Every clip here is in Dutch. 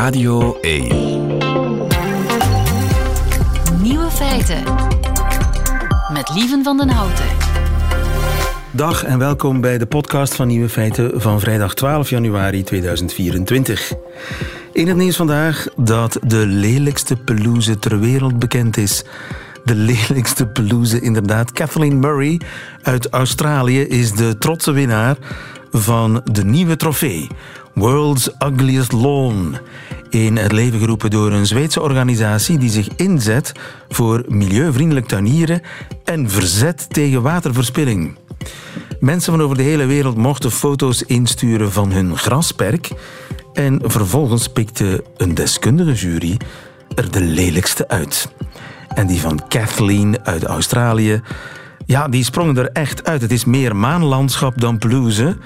Radio 1. Nieuwe feiten. Met Lieven van den Houten. Dag en welkom bij de podcast van Nieuwe Feiten van vrijdag 12 januari 2024. In het nieuws vandaag dat de lelijkste pelouse ter wereld bekend is. De lelijkste pelouse, inderdaad. Kathleen Murray uit Australië is de trotse winnaar van de nieuwe trofee. World's Ugliest Lawn. In het leven geroepen door een Zweedse organisatie die zich inzet voor milieuvriendelijk tuinieren en verzet tegen waterverspilling. Mensen van over de hele wereld mochten foto's insturen van hun grasperk. En vervolgens pikte een deskundige jury er de lelijkste uit. En die van Kathleen uit Australië, ja, die sprong er echt uit. Het is meer maanlandschap dan pelouse.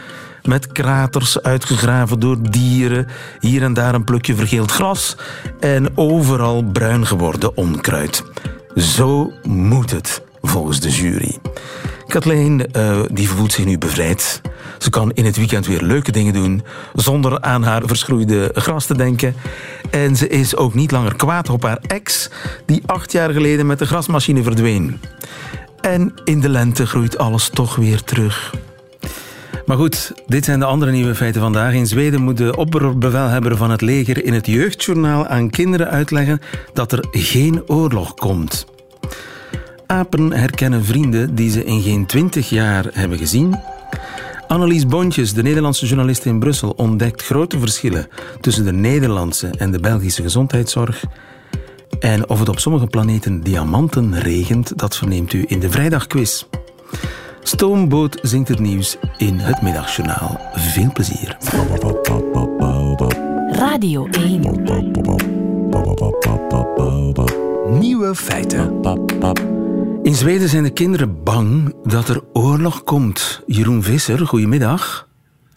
Met kraters uitgegraven door dieren. Hier en daar een plukje vergeeld gras. En overal bruin geworden onkruid. Zo moet het, volgens de jury. Kathleen uh, die voelt zich nu bevrijd. Ze kan in het weekend weer leuke dingen doen zonder aan haar verschroeide gras te denken. En ze is ook niet langer kwaad op haar ex, die acht jaar geleden met de grasmachine verdween. En in de lente groeit alles toch weer terug. Maar goed, dit zijn de andere nieuwe feiten vandaag. In Zweden moet de opperbevelhebber van het leger in het jeugdjournaal aan kinderen uitleggen dat er geen oorlog komt. Apen herkennen vrienden die ze in geen twintig jaar hebben gezien. Annelies Bontjes, de Nederlandse journalist in Brussel, ontdekt grote verschillen tussen de Nederlandse en de Belgische gezondheidszorg. En of het op sommige planeten diamanten regent, dat verneemt u in de vrijdagquiz. Stoomboot zingt het nieuws in het middagjournaal. Veel plezier. Radio 1. Nieuwe feiten. In Zweden zijn de kinderen bang dat er oorlog komt. Jeroen Visser, goedemiddag.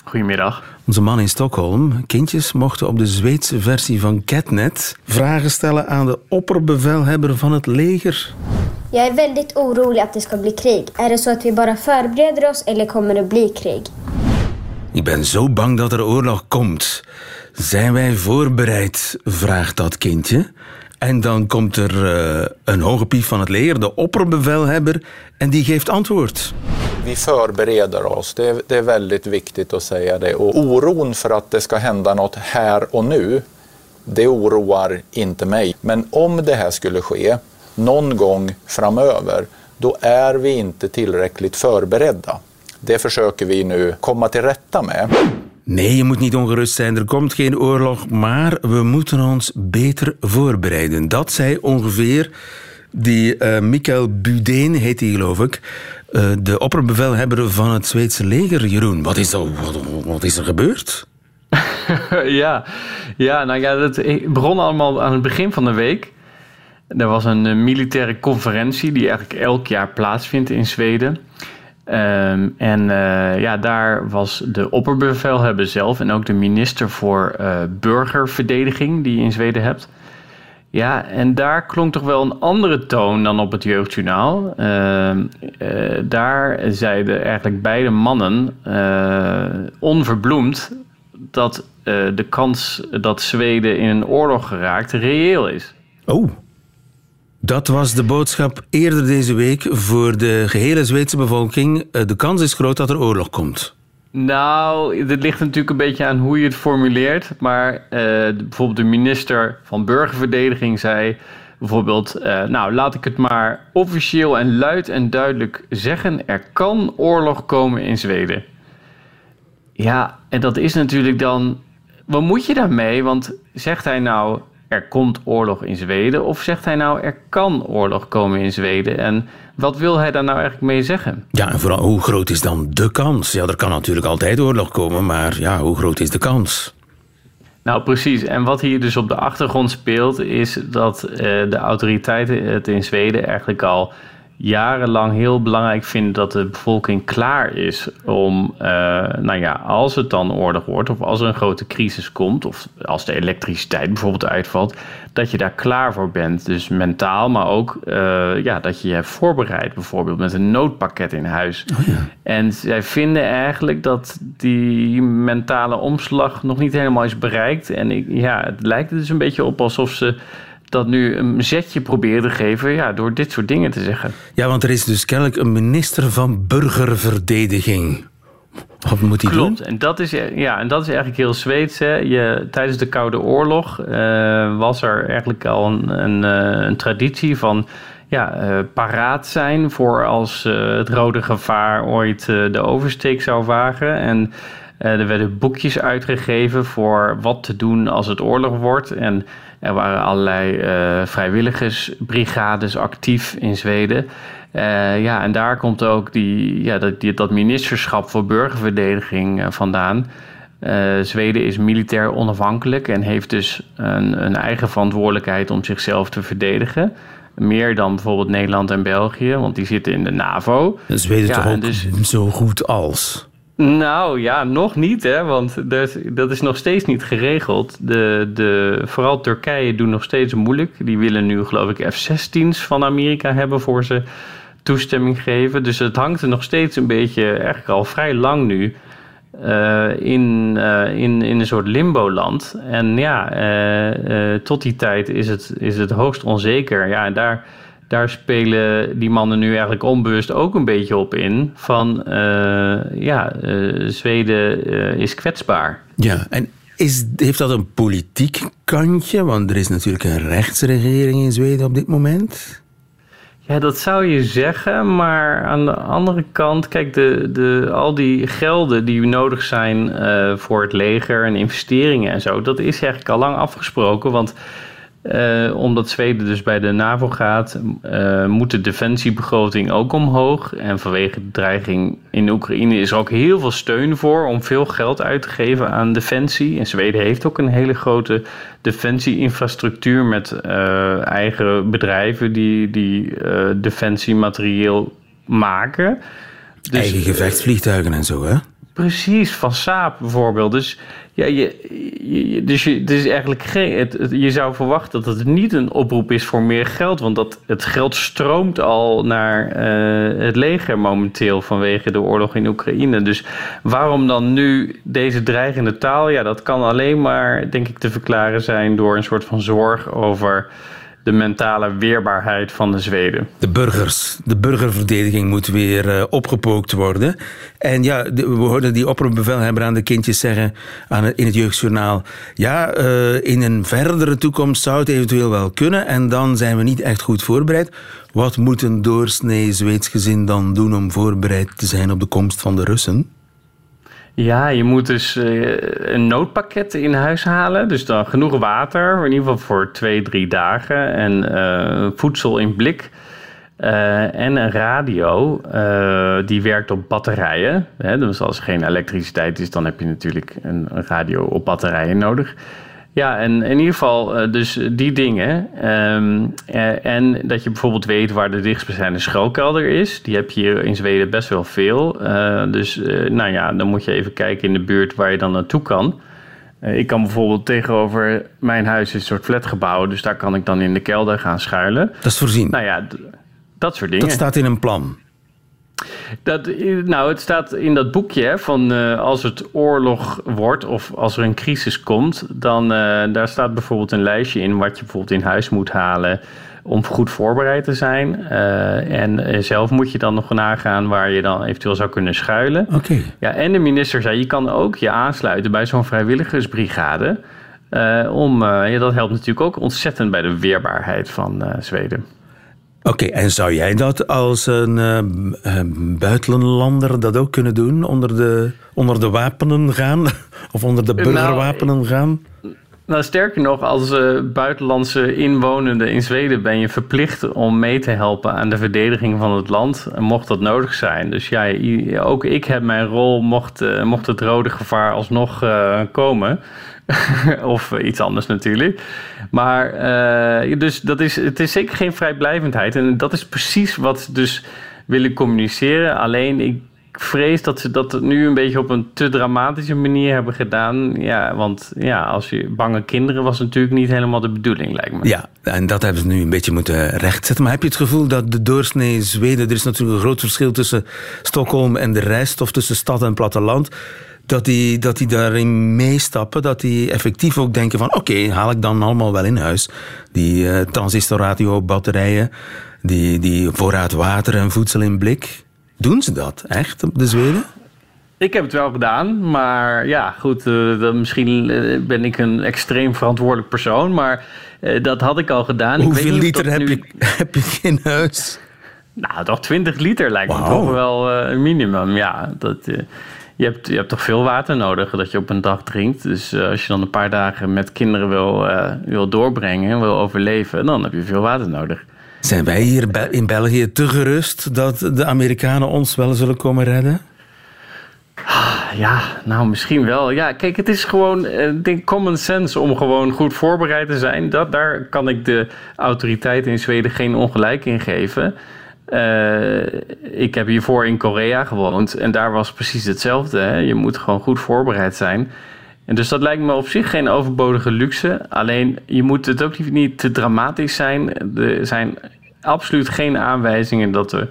Goedemiddag. Onze man in Stockholm. Kindjes mochten op de Zweedse versie van Catnet vragen stellen aan de opperbevelhebber van het leger. Jag är väldigt orolig att det ska bli krig. Är det så att vi bara förbereder oss eller kommer det bli krig? Ik ben zo bang dat er oorlog komt. Zijn wij voorbereid? vraagt dat kindje. En dan komt er uh, een hoge pief van het leger, de opperbevelhebber, en die geeft antwoord. Vi förbereder oss, det är, det är väldigt viktigt att säga det. Och oron för att det ska hända något här och nu, det oroar inte mig. Men om det här skulle ske någon gång framöver, då är vi inte tillräckligt förberedda. Det försöker vi nu komma till rätta med. Nee, je moet niet ongerust zijn. Er komt geen oorlog, maar we moeten ons beter voorbereiden. Dat zei ongeveer die uh, Michael Budeen, heet hij geloof ik, uh, de opperbevelhebber van het Zweedse leger. Jeroen, wat is er, wat, wat is er gebeurd? ja, ja, nou ja, het begon allemaal aan het begin van de week. Er was een uh, militaire conferentie die eigenlijk elk jaar plaatsvindt in Zweden. Um, en uh, ja, daar was de opperbevelhebber zelf en ook de minister voor uh, burgerverdediging die je in Zweden hebt. Ja, en daar klonk toch wel een andere toon dan op het jeugdjournaal. Uh, daar zeiden eigenlijk beide mannen onverbloemd dat de kans dat Zweden in een oorlog geraakt reëel is. Oh. Dat was de boodschap eerder deze week voor de gehele Zweedse bevolking. Eh, de kans is groot dat er oorlog komt. Nou, dit ligt natuurlijk een beetje aan hoe je het formuleert. Maar uh, bijvoorbeeld de minister van Burgerverdediging zei bijvoorbeeld... Uh, nou, laat ik het maar officieel en luid en duidelijk zeggen. Er kan oorlog komen in Zweden. Ja, en dat is natuurlijk dan... Wat moet je daarmee? Want zegt hij nou er komt oorlog in Zweden? Of zegt hij nou er kan oorlog komen in Zweden? En wat wil hij daar nou eigenlijk mee zeggen? Ja, en vooral hoe groot is dan de kans? Ja, er kan natuurlijk altijd oorlog komen, maar ja, hoe groot is de kans? Nou, precies. En wat hier dus op de achtergrond speelt, is dat uh, de autoriteiten het in Zweden eigenlijk al jarenlang heel belangrijk vinden dat de bevolking klaar is om, uh, nou ja, als het dan oorlog wordt of als er een grote crisis komt of als de elektriciteit bijvoorbeeld uitvalt, dat je daar klaar voor bent. Dus mentaal, maar ook uh, ja, dat je je hebt voorbereid, bijvoorbeeld met een noodpakket in huis. Oh ja. En zij vinden eigenlijk dat die mentale omslag nog niet helemaal is bereikt. En ik, ja, het lijkt er dus een beetje op alsof ze dat nu een zetje proberen te geven ja, door dit soort dingen te zeggen. Ja, want er is dus kennelijk een minister van burgerverdediging. Wat moet hij Klopt. doen? En dat is, ja, en dat is eigenlijk heel Zweeds. Hè. Je, tijdens de Koude Oorlog uh, was er eigenlijk al een, een, een traditie van ja, uh, paraat zijn voor als uh, het rode gevaar ooit de oversteek zou wagen. En er werden boekjes uitgegeven voor wat te doen als het oorlog wordt. En er waren allerlei uh, vrijwilligersbrigades actief in Zweden. Uh, ja, en daar komt ook die, ja, dat, die, dat ministerschap voor burgerverdediging uh, vandaan. Zweden is militair onafhankelijk en heeft dus een, een, eigen verantwoordelijkheid om zichzelf te verdedigen. Meer dan bijvoorbeeld Nederland en België, want die zitten in de NAVO. Zweden ja, toch ook dus, zo goed als? Nou ja, nog niet, hè? want dat, dat is nog steeds niet geregeld. De, de, vooral Turkije doet nog steeds moeilijk. Die willen nu, geloof ik, F-16's van Amerika hebben voor ze toestemming geven. Dus het hangt er nog steeds een beetje, eigenlijk al vrij lang nu, uh, in, uh, in, in een soort limbo-land. En ja, uh, tot die tijd is het, is het hoogst onzeker. Ja, en daar daar spelen die mannen nu eigenlijk onbewust ook een beetje op in. Van uh, ja, uh, Zweden uh, is kwetsbaar. Ja, en is, heeft dat een politiek kantje? Want er is natuurlijk een rechtsregering in Zweden op dit moment. Ja, dat zou je zeggen, maar aan de andere kant, kijk, de, de, al die gelden die nodig zijn voor het leger en investeringen en zo, dat is eigenlijk al lang afgesproken. Want uh, omdat Zweden dus bij de NAVO gaat, uh, moet de defensiebegroting ook omhoog. En vanwege de dreiging in Oekraïne is er ook heel veel steun voor om veel geld uit te geven aan defensie. En Zweden heeft ook een hele grote defensieinfrastructuur met uh, eigen bedrijven die, die defensiematerieel maken. Dus, eigen gevechtsvliegtuigen en zo, hè? Precies, van Saab bijvoorbeeld. Dus ja, je, dus je, is eigenlijk geen, je zou verwachten dat het niet een oproep is voor meer geld. Want dat, het geld stroomt al naar uh, het leger momenteel vanwege de oorlog in Oekraïne. Dus waarom dan nu deze dreigende taal? Ja, dat kan alleen maar, denk ik, te verklaren zijn door een soort van zorg over de mentale weerbaarheid van de Zweden. De burgers, de burgerverdediging moet weer uh, opgepookt worden. En ja, we hoorden die opperbevelhebber aan de kindjes zeggen aan in het jeugdjournaal... ja, uh, in een verdere toekomst zou het eventueel wel kunnen... en dan zijn we niet echt goed voorbereid. Wat moet een doorsnee Zweeds gezin dan doen om voorbereid te zijn op de komst van de Russen? Ja, je moet dus uh, een noodpakket in huis halen. Dus dan genoeg water, in ieder geval voor twee, drie dagen. En uh, voedsel in blik. Uh, en een radio, die werkt op batterijen. Hè? Dus als er geen elektriciteit is, dan heb je natuurlijk een radio op batterijen nodig. Ja, en in ieder geval uh, dus die dingen. Um, uh, en dat je bijvoorbeeld weet waar de dichtstbijzijnde schuilkelder is. Die heb je hier in Zweden best wel veel. Uh, dus nou ja, dan moet je even kijken in de buurt waar je dan naartoe kan. ik kan bijvoorbeeld tegenover mijn huis is een soort flatgebouw. Dus daar kan ik dan in de kelder gaan schuilen. Dat is voorzien? Nou ja, dat soort dingen. Dat staat in een plan? Dat, nou, het staat in dat boekje van uh, als het oorlog wordt of als er een crisis komt, dan uh, daar staat bijvoorbeeld een lijstje in wat je bijvoorbeeld in huis moet halen om goed voorbereid te zijn. Uh, en zelf moet je dan nog nagaan waar je dan eventueel zou kunnen schuilen. Oké. Okay. Ja, en de minister zei, je kan ook je aansluiten bij zo'n vrijwilligersbrigade. om, ja, dat helpt natuurlijk ook ontzettend bij de weerbaarheid van Zweden. Oké, okay, en zou jij dat als een uh, buitenlander dat ook kunnen doen? Onder de, onder de wapenen gaan? Of onder de burgerwapenen nou, gaan? Nou, sterker nog, als uh, buitenlandse inwonende in Zweden ben je verplicht om mee te helpen aan de verdediging van het land, mocht dat nodig zijn. Dus ja, ook ik heb mijn rol, mocht, uh, mocht het rode gevaar alsnog komen. of iets anders natuurlijk. Maar uh, dus dat is, het is zeker geen vrijblijvendheid. En dat is precies wat ze dus willen communiceren. Alleen ik vrees dat ze dat nu een beetje op een te dramatische manier hebben gedaan. Ja, want ja, als je bange kinderen was natuurlijk niet helemaal de bedoeling, lijkt me. Ja, en dat hebben ze nu een beetje moeten rechtzetten. Maar heb je het gevoel dat de doorsnee Zweden, er is natuurlijk een groot verschil tussen Stockholm en de rest, of tussen stad en platteland dat die, dat die daarin meestappen, dat die effectief ook denken van oké, haal ik dan allemaal wel in huis. Die uh, transistorradio, batterijen, die, die voorraad water en voedsel in blik. Doen ze dat echt, de Zweden? Ik heb het wel gedaan, maar ja, goed, uh, misschien uh, ben ik een extreem verantwoordelijk persoon, maar uh, dat had ik al gedaan. Hoeveel ik weet liter heb, nu... je, heb je in huis? Nou, toch 20 liter lijkt wow. me toch wel een minimum, ja. Dat, je hebt, je hebt toch veel water nodig dat je op een dag drinkt. Dus uh, als je dan een paar dagen met kinderen wil, uh, wil doorbrengen, wil overleven, dan heb je veel water nodig. Zijn wij hier in België te gerust dat de Amerikanen ons wel zullen komen redden? Ja, nou misschien wel. Ja, kijk, het is gewoon uh, denk common sense om gewoon goed voorbereid te zijn. Dat, daar kan ik de autoriteiten in Zweden geen ongelijk in geven. Uh, ik heb hiervoor in Korea gewoond en daar was precies hetzelfde. Hè? Je moet gewoon goed voorbereid zijn. En dus dat lijkt me op zich geen overbodige luxe. Alleen je moet het ook niet te dramatisch zijn. Er zijn absoluut geen aanwijzingen dat de,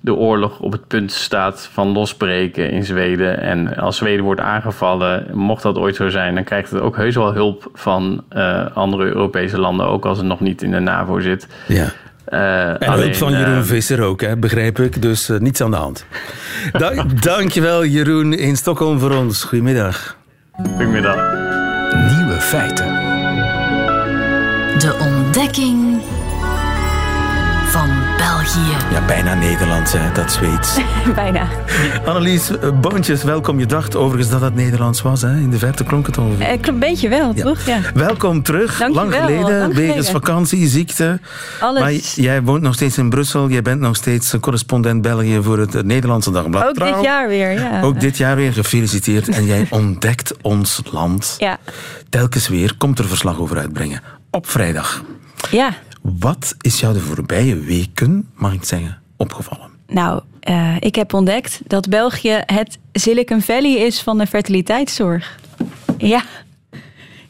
de oorlog op het punt staat van losbreken in Zweden. En als Zweden wordt aangevallen, mocht dat ooit zo zijn, dan krijgt het ook heus wel hulp van uh, andere Europese landen, ook als het nog niet in de NAVO zit. Ja. Uh, en hulp van Jeroen uh, Visser ook, hè, begrijp ik. Dus uh, niets aan de hand. Da dankjewel Jeroen in Stockholm voor ons. Goedemiddag. Goedemiddag. Nieuwe feiten. De ontdekking België. Ja, bijna Nederlands, hè, dat Zweeds. bijna. Annelies eh, Boontjes, welkom. Je dacht overigens dat het Nederlands was. Hè? In de verte klonk het ongeveer. Eh, een beetje wel, ja. toch? Ja. Welkom terug. Dank lang wel, geleden, lang wegens vakantie, ziekte. Alles. Maar jij woont nog steeds in Brussel. Jij bent nog steeds correspondent België voor het Nederlandse Dagblad Ook Trouw. dit jaar weer, ja. Ook dit jaar weer gefeliciteerd. En jij ontdekt ons land. Ja. Telkens weer komt er verslag over uitbrengen. Op vrijdag. Ja. Wat is jou de voorbije weken, mag ik zeggen, opgevallen? Nou, uh, ik heb ontdekt dat België het Silicon Valley is van de fertiliteitszorg. Ja.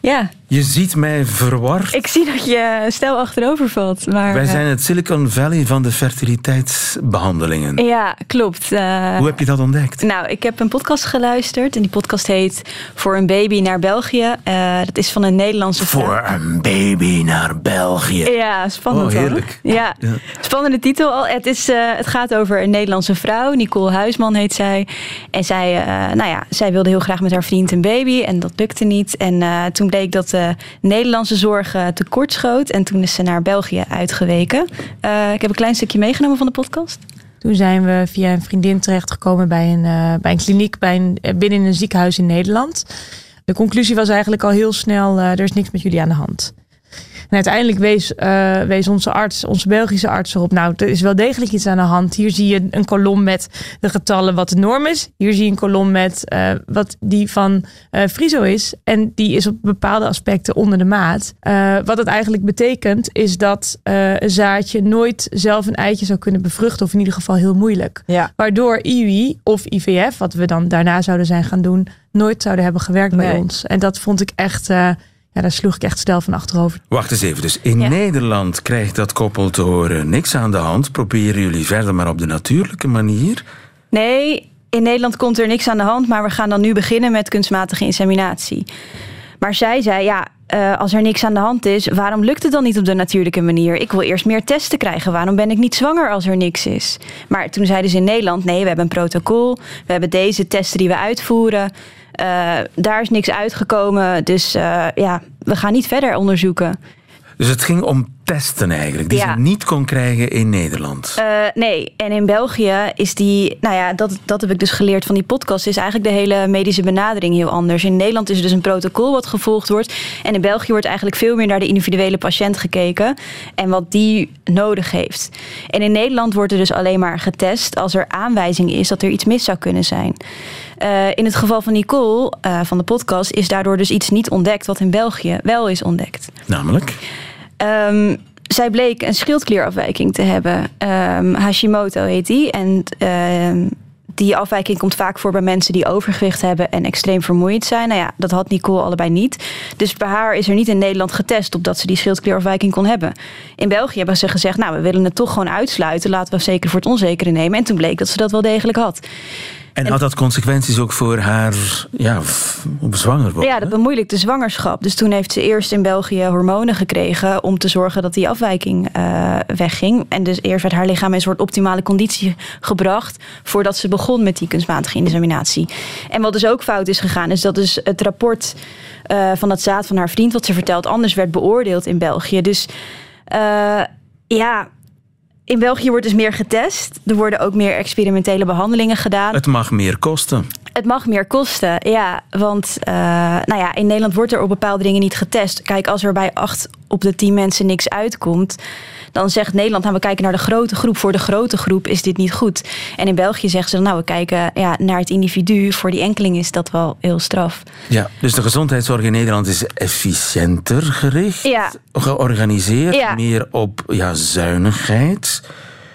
Ja. Je ziet mij verward. Ik zie dat je stel achterover valt. Maar, Wij zijn het Silicon Valley van de fertiliteitsbehandelingen. Ja, klopt. Uh, Hoe heb je dat ontdekt? Nou, ik heb een podcast geluisterd. En die podcast heet Voor een baby naar België. Uh, dat is van een Nederlandse vrouw. Voor een baby naar België. Ja, spannend. Oh, heerlijk. Ja. ja. spannende titel al. Het, is, uh, het gaat over een Nederlandse vrouw. Nicole Huisman heet zij. En zij, nou ja, zij wilde heel graag met haar vriend een baby. En dat lukte niet. En toen bleek dat de Nederlandse zorg tekortschoot. En toen is ze naar België uitgeweken. Uh, ik heb een klein stukje meegenomen van de podcast. Toen zijn we via een vriendin terechtgekomen bij een, uh, bij een kliniek bij een, binnen een ziekenhuis in Nederland. De conclusie was eigenlijk al heel snel: er is niks met jullie aan de hand. En uiteindelijk wees, uh, wees onze arts, onze Belgische arts erop. Nou, er is wel degelijk iets aan de hand. Hier zie je een kolom met de getallen wat de norm is. Hier zie je een kolom met uh, wat die van uh, Friso is. En die is op bepaalde aspecten onder de maat. wat het eigenlijk betekent is dat een zaadje nooit zelf een eitje zou kunnen bevruchten. Of in ieder geval heel moeilijk. Ja. Waardoor IUI of IVF, wat we dan daarna zouden zijn gaan doen, nooit zouden hebben gewerkt nee. bij ons. En dat vond ik echt. Ja, daar sloeg ik echt stel van achterover. Wacht eens even. Dus in ja. Nederland krijgt dat koppel te horen niks aan de hand. Proberen jullie verder maar op de natuurlijke manier? Nee, in Nederland komt er niks aan de hand. Maar we gaan dan nu beginnen met kunstmatige inseminatie. Maar zij zei, ja, uh, als er niks aan de hand is, waarom lukt het dan niet op de natuurlijke manier? Ik wil eerst meer testen krijgen. Waarom ben ik niet zwanger als er niks is? Maar toen zeiden ze in Nederland, nee, we hebben een protocol. We hebben deze testen die we uitvoeren. Uh, daar is niks uitgekomen. Dus uh, ja, we gaan niet verder onderzoeken. Dus het ging om testen eigenlijk, die Ja. ze niet kon krijgen in Nederland. Eh, nee, en in België is die, nou ja, dat, dat heb ik dus geleerd van die podcast, is eigenlijk de hele medische benadering heel anders. In Nederland is er dus een protocol wat gevolgd wordt. En in België wordt eigenlijk veel meer naar de individuele patiënt gekeken en wat die nodig heeft. En in Nederland wordt er dus alleen maar getest als er aanwijzing is dat er iets mis zou kunnen zijn. Eh, in het geval van Nicole eh, van de podcast is daardoor dus iets niet ontdekt wat in België wel is ontdekt. Namelijk? Ehm, zij bleek een schildklierafwijking te hebben. Ehm, Hashimoto heet die. En ehm, die afwijking komt vaak voor bij mensen die overgewicht hebben en extreem vermoeid zijn. Nou ja, dat had Nicole allebei niet. Dus bij haar is er niet in Nederland getest op dat ze die schildklierafwijking kon hebben. In België hebben ze gezegd, nou, we willen het toch gewoon uitsluiten. Laten we zeker voor het onzekere nemen. En toen bleek dat ze dat wel degelijk had. En had dat consequenties ook voor haar ja, zwanger worden? Ja, dat bemoeilijkt de zwangerschap. Dus toen heeft ze eerst in België hormonen gekregen om te zorgen dat die afwijking eh, wegging. En dus eerst werd haar lichaam in een soort optimale conditie gebracht voordat ze begon met die kunstmatige inseminatie. En wat dus ook fout is gegaan, is dat dus het rapport eh, van dat zaad van haar vriend, wat ze vertelt, anders werd beoordeeld in België. Dus eh, ja. In België wordt dus meer getest. Er worden ook meer experimentele behandelingen gedaan. Het mag meer kosten. Het mag meer kosten, ja. Want eh, nou ja, in Nederland wordt er op bepaalde dingen niet getest. Kijk, als er bij acht op de tien mensen niks uitkomt... dan zegt Nederland, nou, we kijken naar de grote groep. Voor de grote groep is dit niet goed. En in België zeggen ze, dan, nou, we kijken ja, naar het individu. Voor die enkeling is dat wel heel straf. Ja, dus de gezondheidszorg in Nederland is efficiënter gericht, Ja. georganiseerd, Ja. meer op ja, zuinigheid.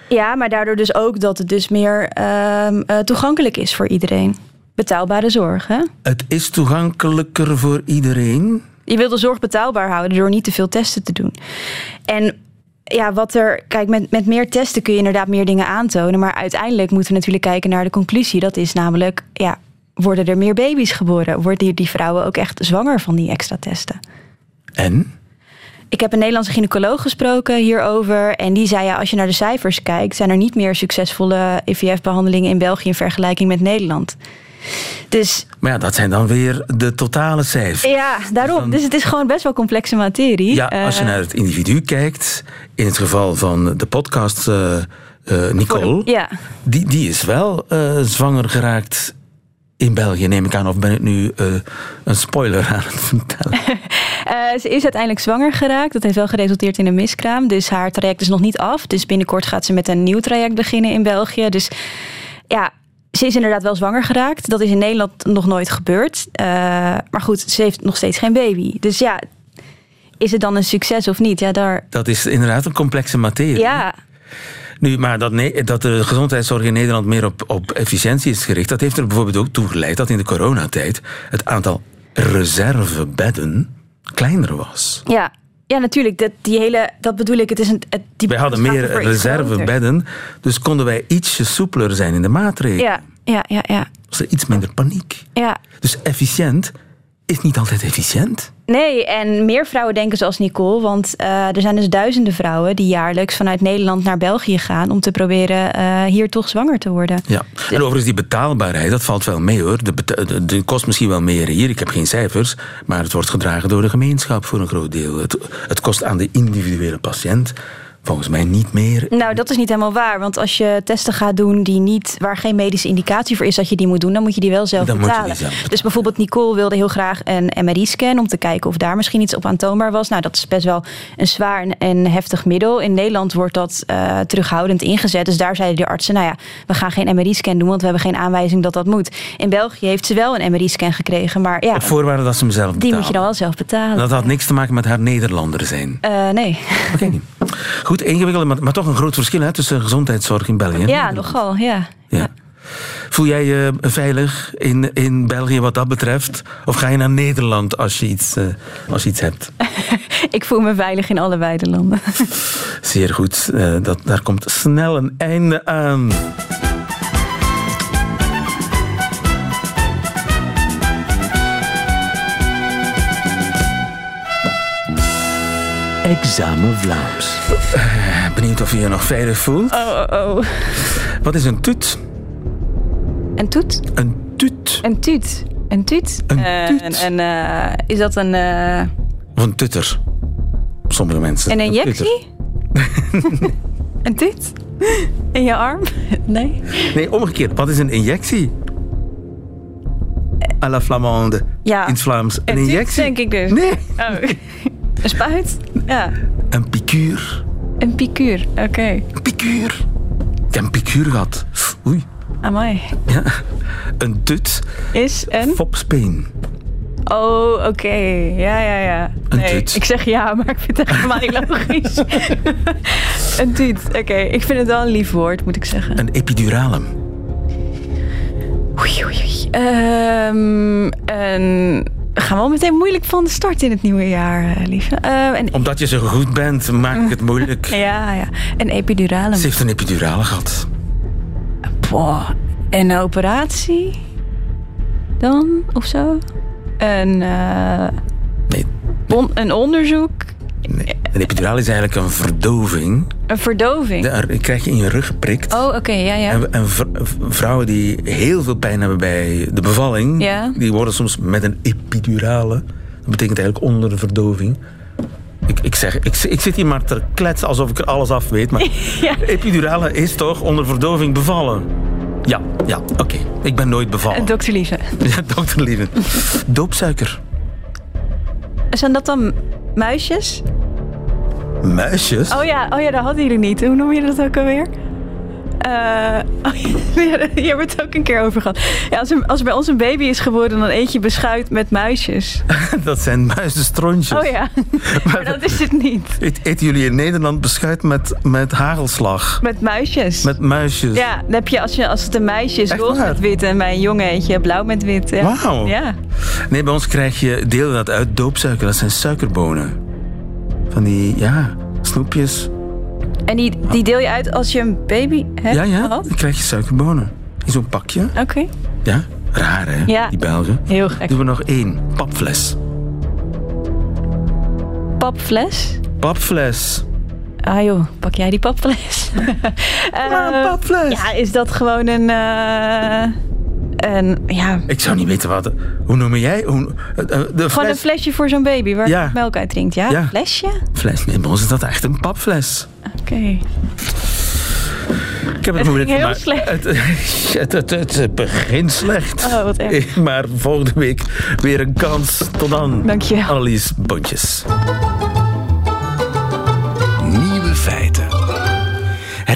Ja, maar daardoor dus ook dat het dus meer ehm, eh, toegankelijk is voor iedereen. Betaalbare zorg, hè? Het is toegankelijker voor iedereen. Je wil de zorg betaalbaar houden door niet te veel testen te doen. En ja, wat er. Kijk, met, met meer testen kun je inderdaad meer dingen aantonen. Maar uiteindelijk moeten we natuurlijk kijken naar de conclusie. Dat is namelijk, ja, worden er meer baby's geboren? Worden die vrouwen ook echt zwanger van die extra testen? En? Ik heb een Nederlandse gynaecoloog gesproken hierover. En die zei, ja, als je naar de cijfers kijkt... zijn er niet meer succesvolle IVF-behandelingen in België... in vergelijking met Nederland. Dus Maar ja, dat zijn dan weer de totale cijfers. ja, daarom. Dus het is gewoon best wel complexe materie. Ja, als je Eh, naar het individu kijkt, in het geval van de podcast eh, eh, Nicole, Ja. die, die is wel eh, zwanger geraakt in België, neem ik aan. Of ben ik nu eh, een spoiler aan het vertellen? Eh, ze is uiteindelijk zwanger geraakt. Dat heeft wel geresulteerd in een miskraam. Dus haar traject is nog niet af. Dus binnenkort gaat ze met een nieuw traject beginnen in België. Dus ja, ze is inderdaad wel zwanger geraakt. Dat is in Nederland nog nooit gebeurd. Eh, maar goed, ze heeft nog steeds geen baby. Dus ja, is het dan een succes of niet? Ja, daar. Dat is inderdaad een complexe materie. Ja, Nu, maar dat, dat de gezondheidszorg in Nederland meer op, op efficiëntie is gericht, dat heeft er bijvoorbeeld ook toe geleid dat in de coronatijd het aantal reservebedden kleiner was. ja. Ja, natuurlijk. Dat, die hele, dat bedoel ik. Het is een, het, die Wij hadden meer reservebedden, dus konden wij ietsje soepeler zijn in de maatregelen. Ja, ja, ja, ja. Was er iets minder paniek. ja. Dus efficiënt is niet altijd efficiënt. Nee, en meer vrouwen denken zoals Nicole. Want eh, er zijn dus duizenden vrouwen die jaarlijks vanuit Nederland naar België gaan om te proberen eh, hier toch zwanger te worden. Ja. En overigens die betaalbaarheid, dat valt wel mee hoor. De, de, kost misschien wel meer hier, ik heb geen cijfers, maar het wordt gedragen door de gemeenschap voor een groot deel. Het kost aan de individuele patiënt volgens mij niet meer. Nou, dat is niet helemaal waar. Want als je testen gaat doen die niet, waar geen medische indicatie voor is dat je die moet doen, dan moet je die wel zelf Dan moet je die betalen. zelf betalen. Dus bijvoorbeeld Nicole wilde heel graag een MRI-scan om te kijken of daar misschien iets op aantoonbaar was. Nou, dat is best wel een zwaar en, heftig middel. In Nederland wordt dat eh, terughoudend ingezet. Dus daar zeiden de artsen, nou ja, we gaan geen MRI-scan doen, want we hebben geen aanwijzing dat dat moet. In België heeft ze wel een MRI-scan gekregen, maar ja, Op voorwaarde dat ze hem zelf betalen. die moet je dan wel zelf betalen. Dat had niks te maken met haar Nederlander zijn. Eh, nee. Oké. Goed, ingewikkeld, maar, maar toch een groot verschil hè, tussen gezondheidszorg in België. en Ja, nogal, ja. Ja. Voel jij je veilig in, in België wat dat betreft? Of ga je naar Nederland als je iets, eh, als je iets hebt? Ik voel me veilig in allebei de landen. Zeer goed, eh, dat, daar komt snel een einde aan. Examen Vlaams. Benieuwd of je je nog veilig voelt? Oh, oh, oh. Wat is een tut? Een toet? Een tut. Een tuut. Een tuut? Een Eh, tuut. En, eh, is dat een... eh, Of een tutter? sommige mensen. Een injectie? en dit? In je arm? Nee. Nee, omgekeerd. Wat is een injectie? À la flamande. Ja. In het Vlaams. Een injectie? denk ik dus. Nee. Oh. Een spuit? Ja. Een piekuur. Een piekuur. Oké. Een piekuur. Ik heb een piekuur gehad. Oei. Amai. Ja. Een dut. Is een... Fopspeen. Oh, oké. Ja, ja, ja. Een nee, ik zeg ja, maar ik vind het helemaal niet logisch. een tuut. Oké, ik vind het wel een lief woord, moet ik zeggen. Een epiduralum. Oei, oei, oei. Ehm, een... We gaan wel meteen moeilijk van de start in het nieuwe jaar, eh, lieve. Eh, een... Omdat je zo goed bent, maak ik het moeilijk. Ja, ja. Een epiduralum. Ze heeft een epidurale gehad. Boah. Een operatie? Dan, of zo? Een, eh, Nee, on- een onderzoek? nee. Een epidurale is eigenlijk een verdoving. Een verdoving? Daar krijg je in je rug geprikt. Oh, oké, ja, ja. En, en vrouwen die heel veel pijn hebben bij de bevalling, Ja. die worden soms met een epidurale. Dat betekent eigenlijk onder de verdoving. Ik, ik, zeg, ik, ik zit hier maar te kletsen alsof ik er alles af weet, maar Ja. epidurale is toch onder verdoving bevallen? Ja, ja, oké. Ik ben nooit bevallen. Dokter Lieve. Ja, dokter Lieven. Doopsuiker. Zijn dat dan muisjes? Muisjes? Oh ja, oh ja, dat hadden jullie niet. Hoe noem je dat ook alweer? Eh, oh hebben we het ook een keer over gehad. Ja, als, er, als er bij ons een baby is geworden, dan eet je beschuit met muisjes. Dat zijn muizenstrontjes. Oh ja, maar dat is het niet. Eet- Eten jullie in Nederland beschuit met, met hagelslag? Met muisjes. Met muisjes? Ja, dan heb je als, je als het een meisje is, roze met wit. En bij een jongen eet je blauw met wit. Ja. Wauw. Ja. Nee, bij ons krijg je, deel je dat uit, doopsuiker. Dat zijn suikerbonen. Van die, ja, snoepjes. En die, die deel je uit als je een baby hebt Ja, ja, gehad? dan krijg je suikerbonen. In zo'n pakje. Oké, Ja, raar hè, Ja. die Belgen. heel gek. Doen we nog één, papfles. Papfles? Papfles. Ah joh, pak jij die papfles? Eh, Maar een papfles. Ja, is dat gewoon een... eh, een ja, Ik zou niet weten wat... Hoe noem jij? Hoe, eh, eh, de gewoon een fles, flesje voor zo'n baby waar Ja. je melk uit drinkt. Ja, Ja. flesje? fles. Nee, bij ons is dat echt een papfles. Oké. Ik heb het, Het moeilijk heel maar slecht. Het, het, het, begint slecht. Oh, wat erg. Maar volgende week weer een kans. Tot dan. Dankjewel. Annelies Bontjes.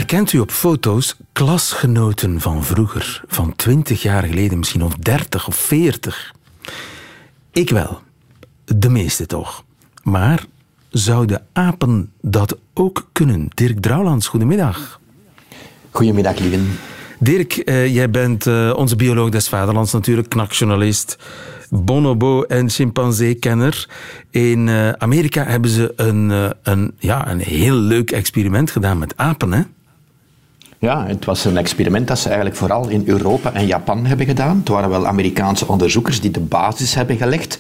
Herkent u op foto's klasgenoten van vroeger, van 20 jaar geleden, misschien of 30 of 40? Ik wel. De meeste toch. Maar zouden apen dat ook kunnen? Dirk Drouwlands, goedemiddag. Goedemiddag, lieven. Dirk, eh, jij bent eh, onze bioloog des vaderlands natuurlijk, knakjournalist, bonobo en chimpansee-kenner. In eh, Amerika hebben ze een, een, ja, een heel leuk experiment gedaan met apen, hè? Ja, het was een experiment dat ze eigenlijk vooral in Europa en Japan hebben gedaan. Het waren wel Amerikaanse onderzoekers die de basis hebben gelegd.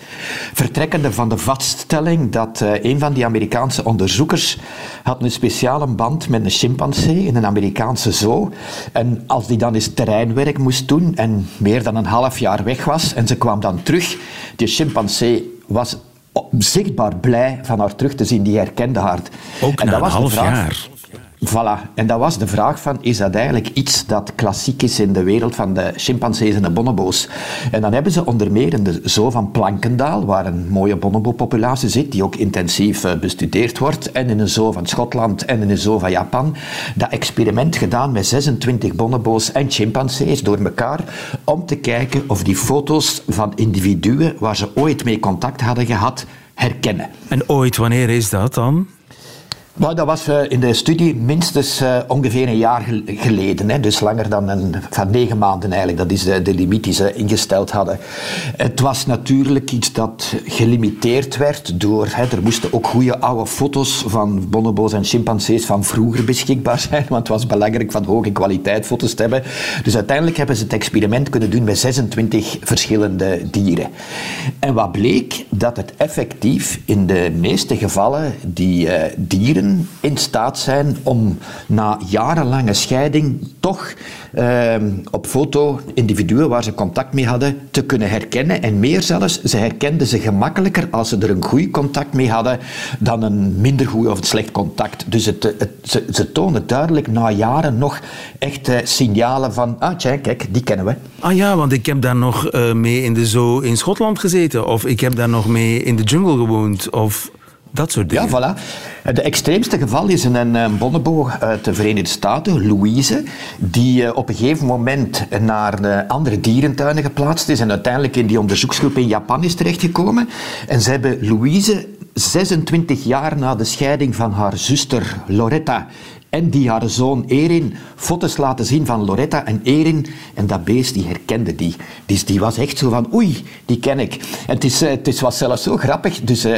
Vertrekkende van de vaststelling dat eh, een van die Amerikaanse onderzoekers had een speciale band met een chimpansee in een Amerikaanse zoo. En als die dan eens terreinwerk moest doen en meer dan een half jaar weg was en ze kwam dan terug, die chimpansee was zichtbaar blij van haar terug te zien, die herkende haar. Ook En na dat een was half vraag- jaar. Voilà. En dat was de vraag van, is dat eigenlijk iets dat klassiek is in de wereld van de chimpansees en de bonobo's? En dan hebben ze onder meer in de zoo van Plankendaal, waar een mooie bonobo-populatie zit, die ook intensief eh, bestudeerd wordt, en in een zoo van Schotland en in een zoo van Japan, dat experiment gedaan met 26 bonobo's en chimpansees door elkaar, om te kijken of die foto's van individuen waar ze ooit mee contact hadden gehad, herkennen. En ooit, wanneer is dat dan? Maar dat was eh, in de studie minstens eh, ongeveer een jaar gel- geleden. Hè, dus langer dan een, van negen maanden eigenlijk. Dat is de, limiet die ze ingesteld hadden. Het was natuurlijk iets dat gelimiteerd werd door... Er moesten ook goede oude foto's van bonobo's en chimpansees van vroeger beschikbaar zijn. Want het was belangrijk van hoge kwaliteit foto's te hebben. Dus uiteindelijk hebben ze het experiment kunnen doen met 26 verschillende dieren. En wat bleek? Dat het effectief in de meeste gevallen die eh, dieren in staat zijn om na jarenlange scheiding toch ehm, op foto individuen waar ze contact mee hadden te kunnen herkennen. En meer zelfs, ze herkenden ze gemakkelijker als ze er een goed contact mee hadden dan een minder goed of een slecht contact. Dus het, het, ze, ze tonen duidelijk na jaren nog echt signalen van, ah tja, kijk, die kennen we. Ah ja, want ik heb daar nog eh, mee in de zoo in Schotland gezeten. Of ik heb daar nog mee in de jungle gewoond. Of dat soort dingen. Ja, voilà. De extreemste geval is een, een uit de Verenigde Staten, Louise, die eh, op een gegeven moment naar de andere dierentuinen geplaatst is en uiteindelijk in die onderzoeksgroep in Japan is terechtgekomen. En ze hebben Louise 26 jaar na de scheiding van haar zuster Loretta en die haar zoon Erin foto's laten zien van Loretta en Erin. En dat beest, die herkende die. Dus die was echt zo van, oei, die ken ik. En het, is, eh, het was zelfs zo grappig. Dus, uh,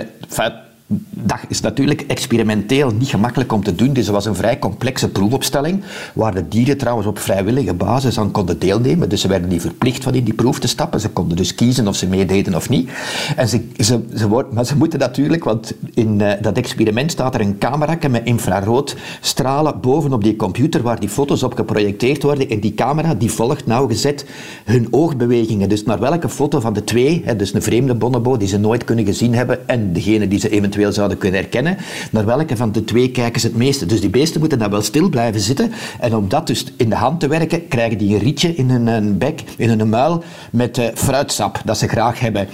dat is natuurlijk experimenteel niet gemakkelijk om te doen. Dus het was een vrij complexe proefopstelling, waar de dieren trouwens op vrijwillige basis aan konden deelnemen. Dus ze werden niet verplicht van in die proef te stappen. Ze konden dus kiezen of ze meededen of niet. En ze, ze, ze, maar ze moeten natuurlijk, want in uh, dat experiment staat er een camera met infraroodstralen bovenop die computer waar die foto's op geprojecteerd worden. En die camera die volgt nauwgezet hun oogbewegingen. Dus naar welke foto van de twee, hè, dus een vreemde bonobo die ze nooit kunnen gezien hebben en degene die ze eventueel zouden kunnen herkennen, naar welke van de twee kijken ze het meeste. Dus die beesten moeten dan wel stil blijven zitten. En om dat dus in de hand te werken, krijgen die een rietje in hun bek, in hun muil, met uh, fruitsap, dat ze graag hebben.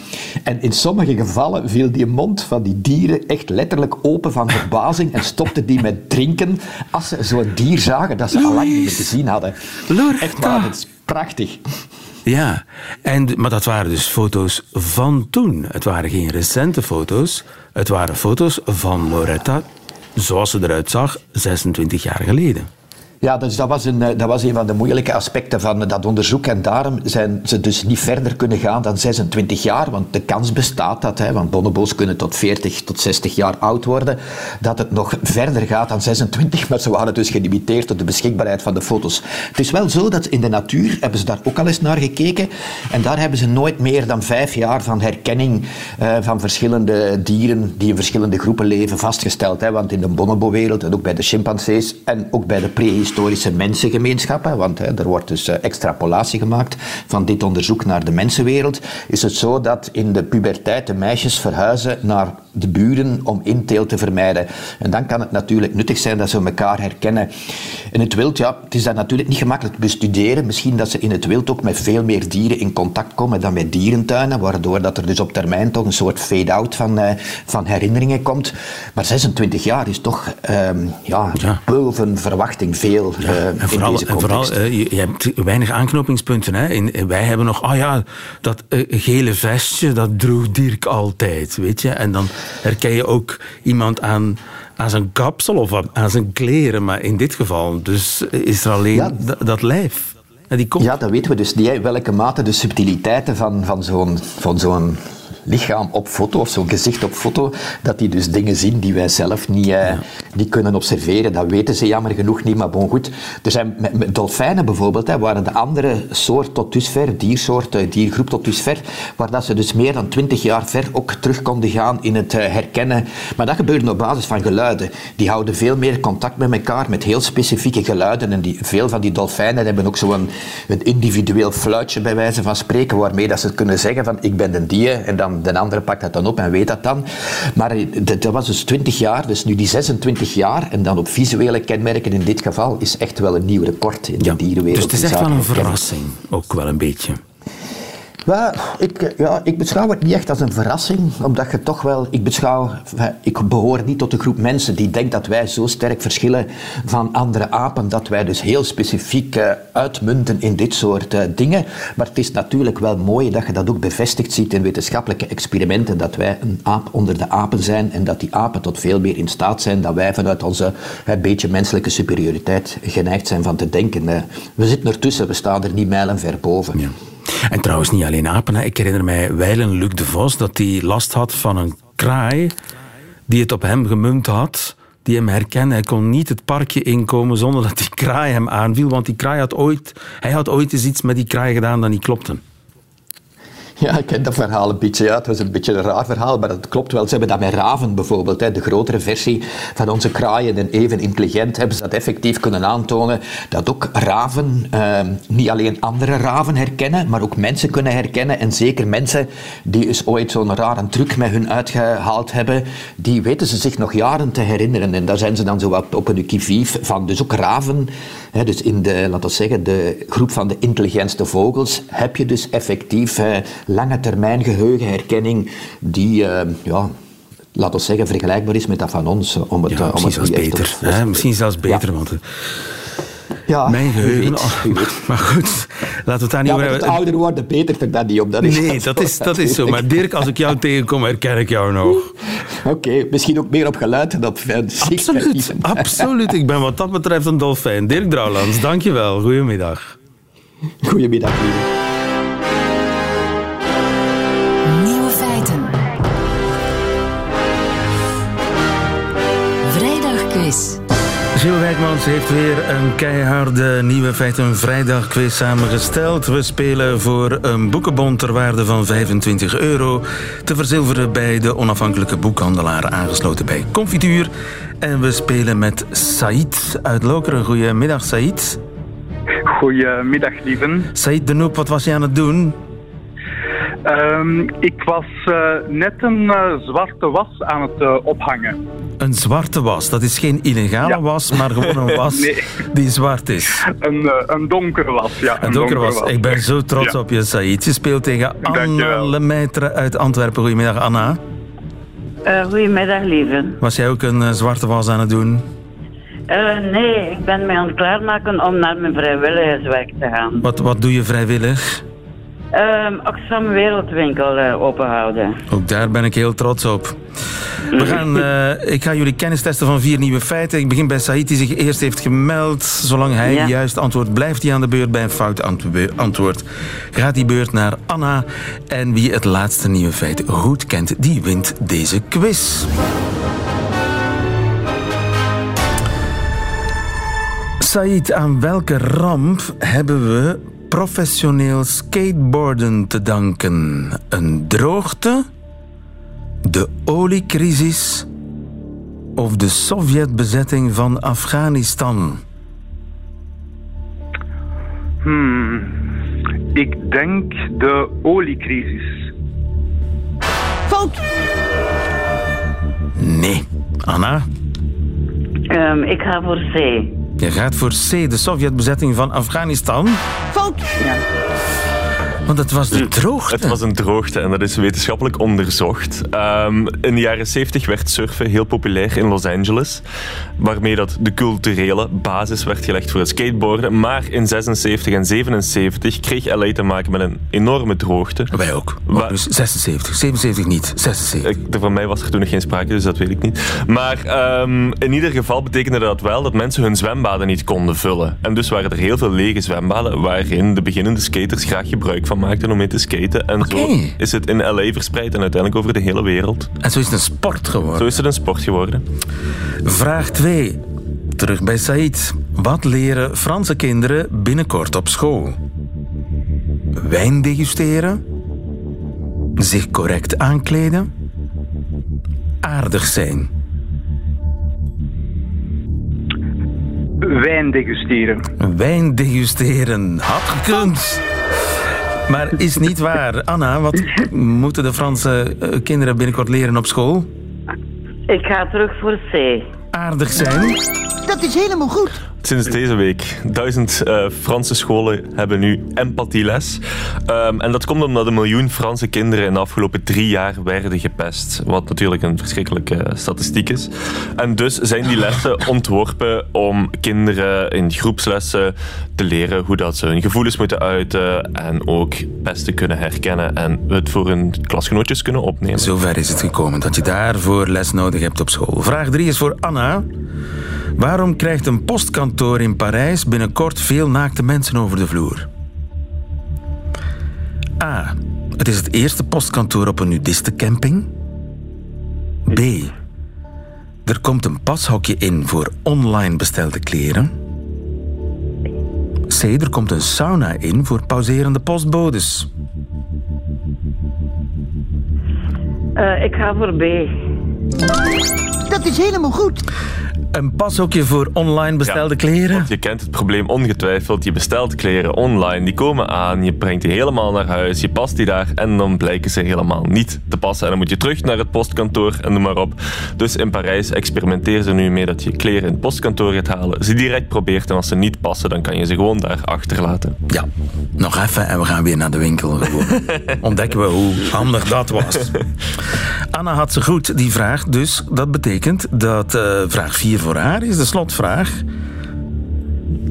En in sommige gevallen viel die mond van die dieren echt letterlijk open van verbazing en stopte die met drinken als ze zo'n dier zagen dat ze al lang niet meer gezien hadden. Echt waar, het is prachtig. Ja, en, maar dat waren dus foto's van toen. Het waren geen recente foto's. Het waren foto's van Loretta zoals ze eruit zag 26 jaar geleden. Ja, dus dat was, een, eh, dat was een van de moeilijke aspecten van dat onderzoek. En daarom zijn ze dus niet verder kunnen gaan dan 26 jaar. Want de kans bestaat dat, hè, want bonobo's kunnen tot 40 tot 60 jaar oud worden, dat het nog verder gaat dan 26. Maar ze waren dus gelimiteerd tot de beschikbaarheid van de foto's. Het is wel zo dat in de natuur, hebben ze daar ook al eens naar gekeken. En daar hebben ze nooit meer dan vijf jaar van herkenning uh, van verschillende dieren die in verschillende groepen leven vastgesteld. Hè. Want in de bonobo-wereld en ook bij de chimpansees en ook bij de prehistorie historische mensengemeenschappen, want hè, er wordt dus uh, extrapolatie gemaakt van dit onderzoek naar de mensenwereld, is het zo dat in de puberteit de meisjes verhuizen naar de buren om inteel te vermijden. En dan kan het natuurlijk nuttig zijn dat ze elkaar herkennen. In het wild, ja, het is dat natuurlijk niet gemakkelijk te bestuderen. Misschien dat ze in het wild ook met veel meer dieren in contact komen dan met dierentuinen, waardoor dat er dus op termijn toch een soort fade-out van, uh, van herinneringen komt. Maar 26 jaar is toch um, ja, ja. boven verwachting veel ja, uh, en vooral, en vooral uh, je, je, hebt weinig aanknopingspunten. Hè? In, wij hebben nog, oh ja, dat gele vestje, dat droeg Dirk altijd, weet je. En dan herken je ook iemand aan, aan zijn kapsel of aan zijn kleren. Maar in dit geval dus is er alleen ja. dat lijf. En die komt... Ja, dat weten we dus niet. Welke mate de subtiliteiten van, van zo'n zo'n lichaam op foto of zo'n gezicht op foto, dat die dus dingen zien die wij zelf niet, uh, niet kunnen observeren. Dat weten ze jammer genoeg niet, maar bon goed. Er zijn met, met dolfijnen bijvoorbeeld, hè, waren de andere soort tot dusver, diersoort, uh, diergroep tot dusver, waar dat ze dus meer dan twintig jaar ver ook terug konden gaan in het uh, herkennen. Maar dat gebeurde op basis van geluiden. Die houden veel meer contact met elkaar, met heel specifieke geluiden. En die, veel van die dolfijnen hebben ook zo'n een individueel fluitje bij wijze van spreken, waarmee dat ze kunnen zeggen van ik ben een dier en dan de andere pakt dat dan op en weet dat dan. Maar dat was dus 20 jaar, dus nu die 26 jaar en dan op visuele kenmerken in dit geval is echt wel een nieuw record in de ja, dierenwereld. Dus het is echt wel een verrassing, ook wel een beetje. Well, ik, ja, ik beschouw het niet echt als een verrassing, omdat je toch wel, ik beschouw, ik behoor niet tot de groep mensen die denkt dat wij zo sterk verschillen van andere apen, dat wij dus heel specifiek uh, uitmunten in dit soort uh, dingen. Maar het is natuurlijk wel mooi dat je dat ook bevestigd ziet in wetenschappelijke experimenten, dat wij een aap onder de apen zijn en dat die apen tot veel meer in staat zijn dan wij vanuit onze beetje menselijke superioriteit geneigd zijn van te denken. Uh, we zitten ertussen, we staan er niet mijlen ver boven. Ja. En trouwens, niet alleen apen. Hè. Ik herinner mij wijlen Luc de Vos dat hij last had van een kraai die het op hem gemunt had. Die hem herkende. Hij kon niet het parkje inkomen zonder dat die kraai hem aanviel. Want die kraai had ooit, hij had ooit eens iets met die kraai gedaan dat niet klopte. Ja, ik ken dat verhaal een beetje. Ja. Het was een beetje een raar verhaal, maar dat klopt wel. Ze hebben dat met raven bijvoorbeeld. Hè. De grotere versie van onze kraaien en even intelligent hebben ze dat effectief kunnen aantonen. Dat ook raven eh, niet alleen andere raven herkennen, maar ook mensen kunnen herkennen. En zeker mensen die eens ooit zo'n rare truc met hun uitgehaald hebben, die weten ze zich nog jaren te herinneren. En daar zijn ze dan zo wat op een kivief van. Dus ook raven, hè, dus in de, laten we zeggen, de groep van de intelligentste vogels, heb je dus effectief lange termijn geheugenherkenning die, uh, ja, laten we zeggen, vergelijkbaar is met dat van ons. Om het, ja, om misschien het zelfs beter. Hè? Misschien zelfs beter, Ja. want eh, Ja, mijn geheugen... weet, oh, maar goed, laten we het daar niet Ja, over met het hebben. ouder worden betert er dat niet op. Dat is Nee, dat is, dat is zo. Maar Dirk, als ik jou tegenkom, herken ik jou nog. Oké, misschien ook meer op geluid dan op eh, zicht. Absoluut, absoluut. Ik ben wat dat betreft een dolfijn. Dirk Drouwlands, dankjewel. Goedemiddag. Goedemiddag, lieve. Gilles Wijkmans heeft weer een keiharde nieuwe feiten vrijdag quiz samengesteld. We spelen voor een boekenbon ter waarde van 25 euro. Te verzilveren bij de onafhankelijke boekhandelaar aangesloten bij Confituur. En we spelen met Said uit Lokeren. Goedemiddag, Said. Goedemiddag, lieven. Said de Noep, wat was je aan het doen? Ehm, ik was eh, net een eh, zwarte was aan het eh, ophangen. Een zwarte was. Dat is geen illegale Ja. was, maar gewoon een was Nee. die zwart is. Een, een donkere was, ja. Een donker was. Ik ben zo trots Ja. op je, Said. Je speelt tegen Anna. Lemaitre uit Antwerpen. Goedemiddag, Anna. Eh, goedemiddag, lieve. Was jij ook een zwarte was aan het doen? Eh, nee, ik ben mij aan het klaarmaken om naar mijn vrijwilligerswerk te gaan. Wat, wat doe je vrijwillig? Ehm Oxfam Wereldwinkel eh, openhouden. Ook daar ben ik heel trots op. We gaan, eh, ik ga jullie kennis testen van vier nieuwe feiten. Ik begin bij Said, die zich eerst heeft gemeld. Zolang hij Ja. juist antwoordt, blijft hij aan de beurt. Bij een fout antwo- antwoord gaat die beurt naar Anna. En wie het laatste nieuwe feit goed kent, die wint deze quiz. Said, aan welke ramp hebben we professioneel skateboarden te danken? Een droogte, de oliecrisis of de Sovjetbezetting van Afghanistan? Hmm. Ik denk de oliecrisis. Fout! Nee. Anna, Ehm, ik ga voor C. je gaat voor C, de Sovjetbezetting van Afghanistan. Fout! Ja. Want het was de droogte. Het was een droogte en dat is wetenschappelijk onderzocht. Ehm, in de jaren 70 werd surfen heel populair in Los Angeles, waarmee dat de culturele basis werd gelegd voor het skateboarden. Maar in 76 en 77 kreeg LA te maken met een enorme droogte. Wij ook. Wa- Dus 76, 77 niet, 76. Ik, van mij was er toen nog geen sprake, dus dat weet ik niet. Maar ehm, in ieder geval betekende dat wel dat mensen hun zwembaden niet konden vullen. En dus waren er heel veel lege zwembaden waarin de beginnende skaters graag gebruik van maakten om mee te skaten. En Oké. zo is het in LA verspreid en uiteindelijk over de hele wereld. En zo is het een sport geworden. Zo is het een sport geworden. Vraag 2. Terug bij Said. Wat leren Franse kinderen binnenkort op school? Wijn degusteren? Zich correct aankleden? Aardig zijn? Wijn degusteren. Wijn degusteren. Had gekund. Maar is niet waar. Anna, wat moeten de Franse eh, kinderen binnenkort leren op school? Ik ga terug voor C. Aardig zijn? Dat is helemaal goed. Sinds deze week. Duizend eh, Franse scholen hebben nu empathieles. Ehm, en dat komt omdat een miljoen Franse kinderen in de afgelopen drie jaar werden gepest. Wat natuurlijk een verschrikkelijke statistiek is. En dus zijn die lessen ontworpen om kinderen in groepslessen te leren hoe dat ze hun gevoelens moeten uiten. En ook best te kunnen herkennen en het voor hun klasgenootjes kunnen opnemen. Zover is het gekomen dat je daarvoor les nodig hebt op school. Vraag 3 is voor Anna. Waarom krijgt een postkantoor in Parijs binnenkort veel naakte mensen over de vloer? A. Het is het eerste postkantoor op een nudistencamping. B. Er komt een pashokje in voor online bestelde kleren. C. Er komt een sauna in voor pauserende postbodes. Eh, ik ga voor B. Dat is helemaal goed. Een pashokje voor online bestelde kleren. Want je kent het probleem ongetwijfeld. Je bestelt kleren online, die komen aan, je brengt die helemaal naar huis, je past die daar en dan blijken ze helemaal niet te passen. En dan moet je terug naar het postkantoor en noem maar op. Dus in Parijs experimenteren ze nu mee dat je kleren in het postkantoor gaat halen, ze direct probeert en als ze niet passen, dan kan je ze gewoon daar achterlaten. Ja, nog even en we gaan weer naar de winkel. Ontdekken we hoe handig dat was. Anna had ze goed, die vraag. Dus dat betekent dat eh, vraag 4 voor haar is de slotvraag.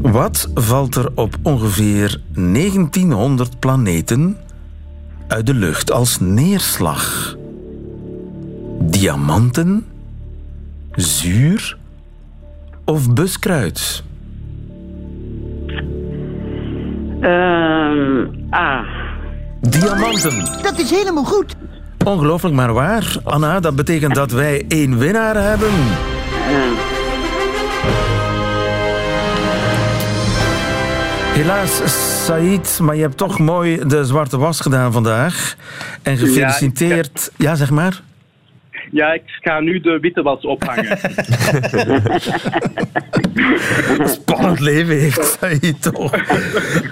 Wat valt er op ongeveer 1900 planeten uit de lucht als neerslag? Diamanten, zuur of buskruid? Ehm A. Diamanten. Dat is helemaal goed. Ongelooflijk, maar waar. Anna, dat betekent dat wij één winnaar hebben. Helaas, Said, maar je hebt toch mooi de zwarte was gedaan vandaag. En gefeliciteerd. Ja, zeg maar. Ja, ik ga nu de witte was ophangen. Spannend leven heeft Said toch.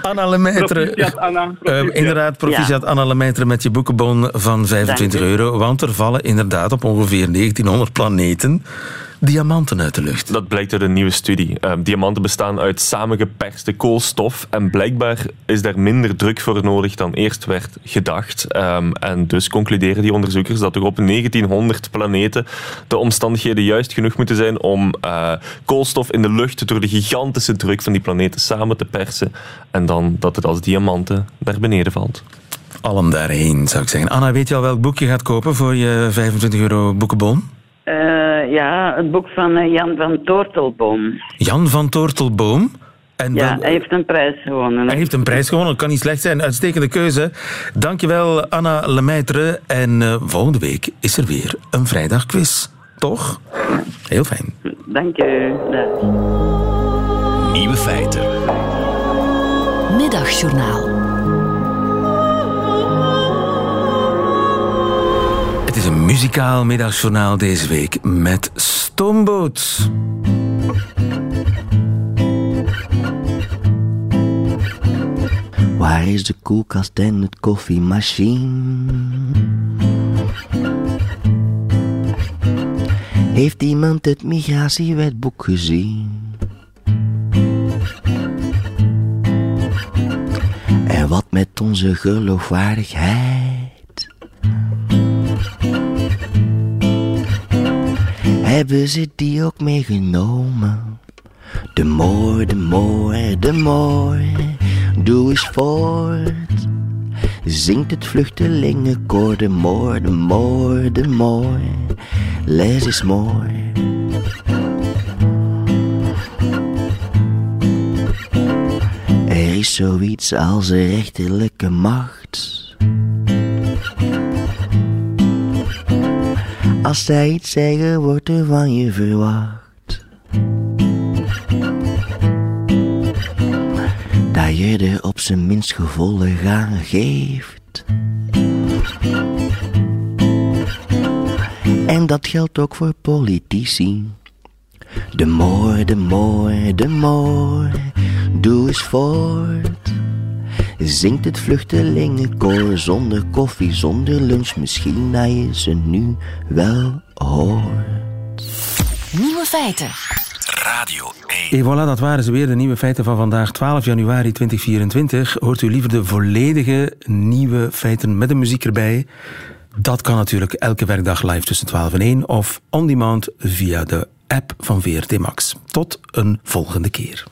Anna Lemaitre. Proficiat, Anna. Eh, inderdaad, proficiat Anna Lemaitre met je boekenbon van 25 Dank u. euro. Want er vallen inderdaad op ongeveer 1900 planeten diamanten uit de lucht. Dat blijkt uit een nieuwe studie. Ehm, diamanten bestaan uit samengeperste koolstof en blijkbaar is daar minder druk voor nodig dan eerst werd gedacht. Ehm, en dus concluderen die onderzoekers dat er op 1900 planeten de omstandigheden juist genoeg moeten zijn om eh, koolstof in de lucht door de gigantische druk van die planeten samen te persen en dan dat het als diamanten naar beneden valt. Allen daarheen, zou ik zeggen. Anna, weet je al welk boek je gaat kopen voor je 25 euro boekenbon? Eh, ja, het boek van eh, Jan van Toortelboom. Jan van Tortelboom. En Ja, hij heeft een prijs gewonnen. Hij heeft een prijs gewonnen, dat kan niet slecht zijn. Uitstekende keuze. Dankjewel, Anna Lemaitre. En eh, volgende week is er weer een vrijdagquiz. Toch? Heel fijn. Dank u. Dag. Nieuwe feiten. Middagjournaal. Het is een muzikaal middagjournaal deze week met Stoomboot. Waar is de koelkast en het koffiemachine? Heeft iemand het migratiewetboek gezien? En wat met onze geloofwaardigheid? Hebben ze die ook meegenomen? De moor, de moor, de moor, doe eens voort. Zingt het vluchtelingenkoor, de moor, de moor, de moor, les is mooi. Er is zoiets als rechterlijke macht. Als zij iets zeggen, wordt er van je verwacht. Dat je er op zijn minst gevolg aan geeft. En dat geldt ook voor politici. De moor, de moor, de moor, doe eens voort. Zingt het vluchtelingenkoor zonder koffie, zonder lunch. Misschien dat je ze nu wel hoort. Nieuwe feiten. Radio 1. Et voilà, dat waren ze weer, de nieuwe feiten van vandaag, 12 januari 2024. Hoort u liever de volledige nieuwe feiten met de muziek erbij? Dat kan natuurlijk elke werkdag live tussen 12 en 1 of on demand via de app van VRT Max. Tot een volgende keer.